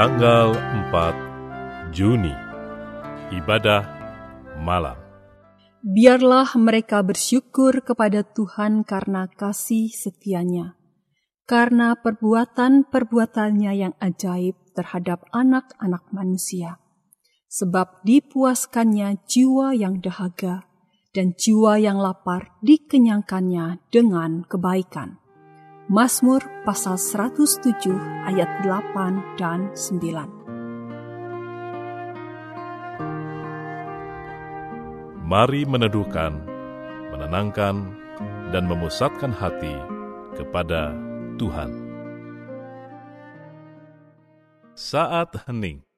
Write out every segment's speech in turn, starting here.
Tanggal 4 Juni Ibadah Malam Biarlah mereka bersyukur kepada Tuhan karena kasih setianya, karena perbuatan-perbuatannya yang ajaib terhadap anak-anak manusia. Sebab dipuaskannya jiwa yang dahaga, dan jiwa yang lapar dikenyangkannya dengan kebaikan. Mazmur pasal 107 ayat 8 dan 9. Mari meneduhkan, menenangkan, dan memusatkan hati kepada Tuhan. Saat hening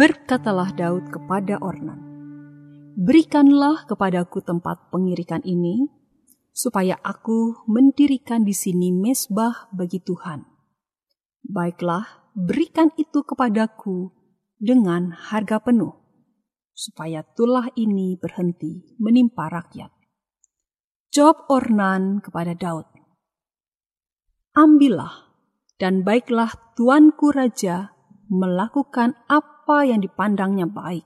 Berkatalah Daud kepada Ornan, Berikanlah kepadaku tempat pengirikan ini, supaya aku mendirikan di sini mesbah bagi Tuhan. Baiklah, berikan itu kepadaku dengan harga penuh, supaya tulah ini berhenti menimpa rakyat. Jawab Ornan kepada Daud, Ambillah, dan baiklah tuanku raja melakukan apa apa yang dipandangnya baik.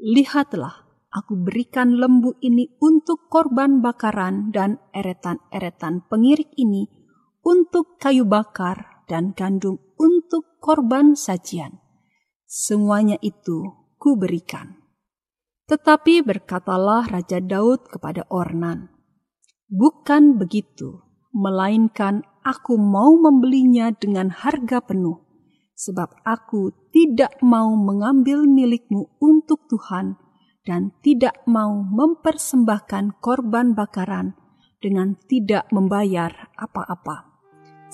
Lihatlah, aku berikan lembu ini untuk korban bakaran dan eretan-eretan pengirik ini untuk kayu bakar dan gandum untuk korban sajian. Semuanya itu kuberikan. Tetapi berkatalah Raja Daud kepada Ornan, Bukan begitu, melainkan aku mau membelinya dengan harga penuh sebab aku tidak mau mengambil milikmu untuk Tuhan dan tidak mau mempersembahkan korban bakaran dengan tidak membayar apa-apa.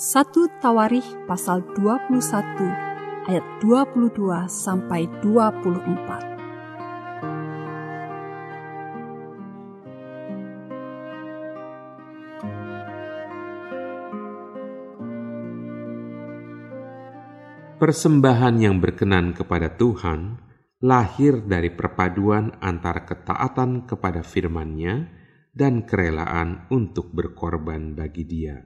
1 Tawarikh pasal 21 ayat 22 sampai 24. Persembahan yang berkenan kepada Tuhan lahir dari perpaduan antara ketaatan kepada firman-Nya dan kerelaan untuk berkorban bagi Dia.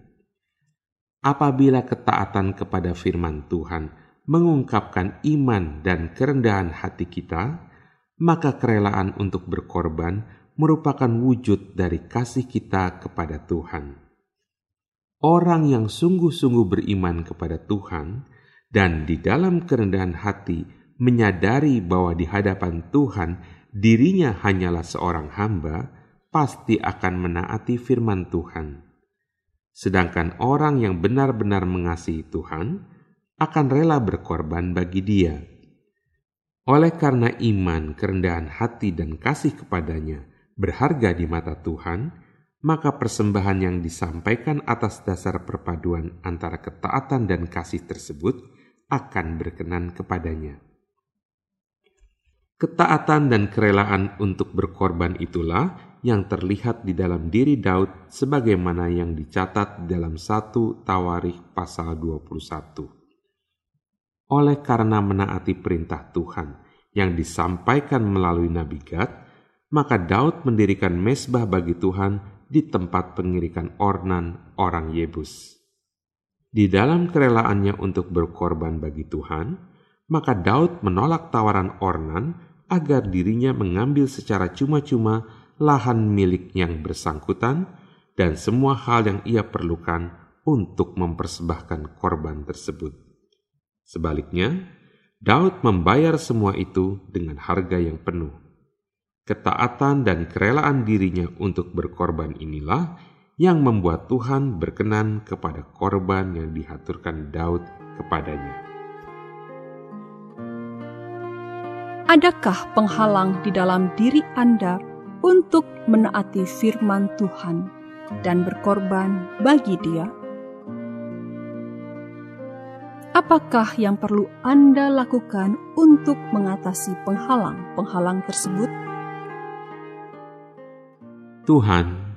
Apabila ketaatan kepada firman Tuhan mengungkapkan iman dan kerendahan hati kita, maka kerelaan untuk berkorban merupakan wujud dari kasih kita kepada Tuhan. Orang yang sungguh-sungguh beriman kepada Tuhan dan di dalam kerendahan hati menyadari bahwa di hadapan Tuhan dirinya hanyalah seorang hamba, pasti akan menaati firman Tuhan. Sedangkan orang yang benar-benar mengasihi Tuhan akan rela berkorban bagi Dia. Oleh karena iman, kerendahan hati, dan kasih kepadanya berharga di mata Tuhan, maka persembahan yang disampaikan atas dasar perpaduan antara ketaatan dan kasih tersebut akan berkenan kepadanya. Ketaatan dan kerelaan untuk berkorban itulah yang terlihat di dalam diri Daud sebagaimana yang dicatat dalam satu Tawarikh pasal 21. Oleh karena menaati perintah Tuhan yang disampaikan melalui Nabi Gad, maka Daud mendirikan mesbah bagi Tuhan di tempat pengirikan Ornan orang Yebus. Di dalam kerelaannya untuk berkorban bagi Tuhan, maka Daud menolak tawaran Ornan agar dirinya mengambil secara cuma-cuma lahan milik yang bersangkutan, dan semua hal yang ia perlukan untuk mempersembahkan korban tersebut. Sebaliknya, Daud membayar semua itu dengan harga yang penuh. Ketaatan dan kerelaan dirinya untuk berkorban inilah yang membuat Tuhan berkenan kepada korban yang dihaturkan Daud kepadanya. Adakah penghalang di dalam diri Anda untuk menaati firman Tuhan dan berkorban bagi Dia? Apakah yang perlu Anda lakukan untuk mengatasi penghalang-penghalang tersebut? Tuhan,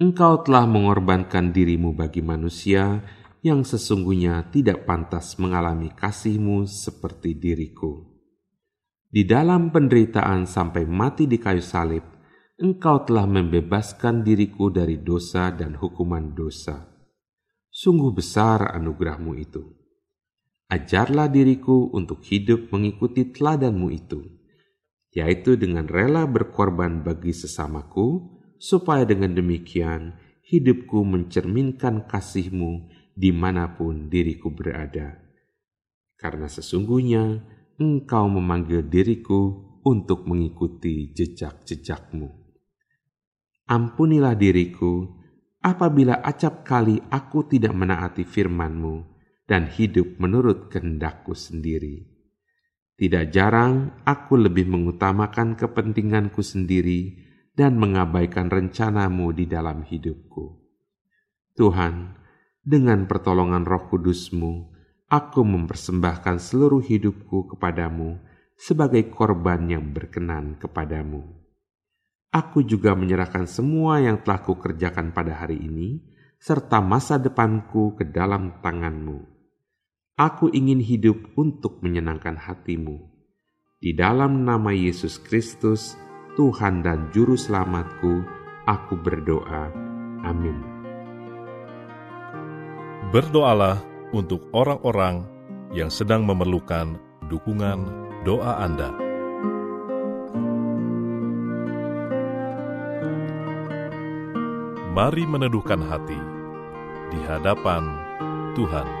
Engkau telah mengorbankan dirimu bagi manusia yang sesungguhnya tidak pantas mengalami kasihmu seperti diriku. Di dalam penderitaan sampai mati di kayu salib, Engkau telah membebaskan diriku dari dosa dan hukuman dosa. Sungguh besar anugerahmu itu. Ajarlah diriku untuk hidup mengikuti teladanmu itu, yaitu dengan rela berkorban bagi sesamaku, supaya dengan demikian hidupku mencerminkan kasihmu di mana pun diriku berada. Karena sesungguhnya engkau memanggil diriku untuk mengikuti jejak-jejakmu. Ampunilah diriku apabila acap kali aku tidak menaati firman-Mu dan hidup menurut kehendakku sendiri. Tidak jarang aku lebih mengutamakan kepentinganku sendiri dan mengabaikan rencanamu di dalam hidupku. Tuhan, dengan pertolongan roh kudusmu, aku mempersembahkan seluruh hidupku kepadamu sebagai korban yang berkenan kepadamu aku juga menyerahkan semua yang telah kukerjakan pada hari ini, serta masa depanku ke dalam tanganmu. Aku ingin hidup untuk menyenangkan hatimu. Di dalam nama Yesus Kristus, Tuhan dan Juru Selamatku, aku berdoa. Amin. Berdoalah untuk orang-orang yang sedang memerlukan dukungan doa Anda. Mari meneduhkan hati di hadapan Tuhan.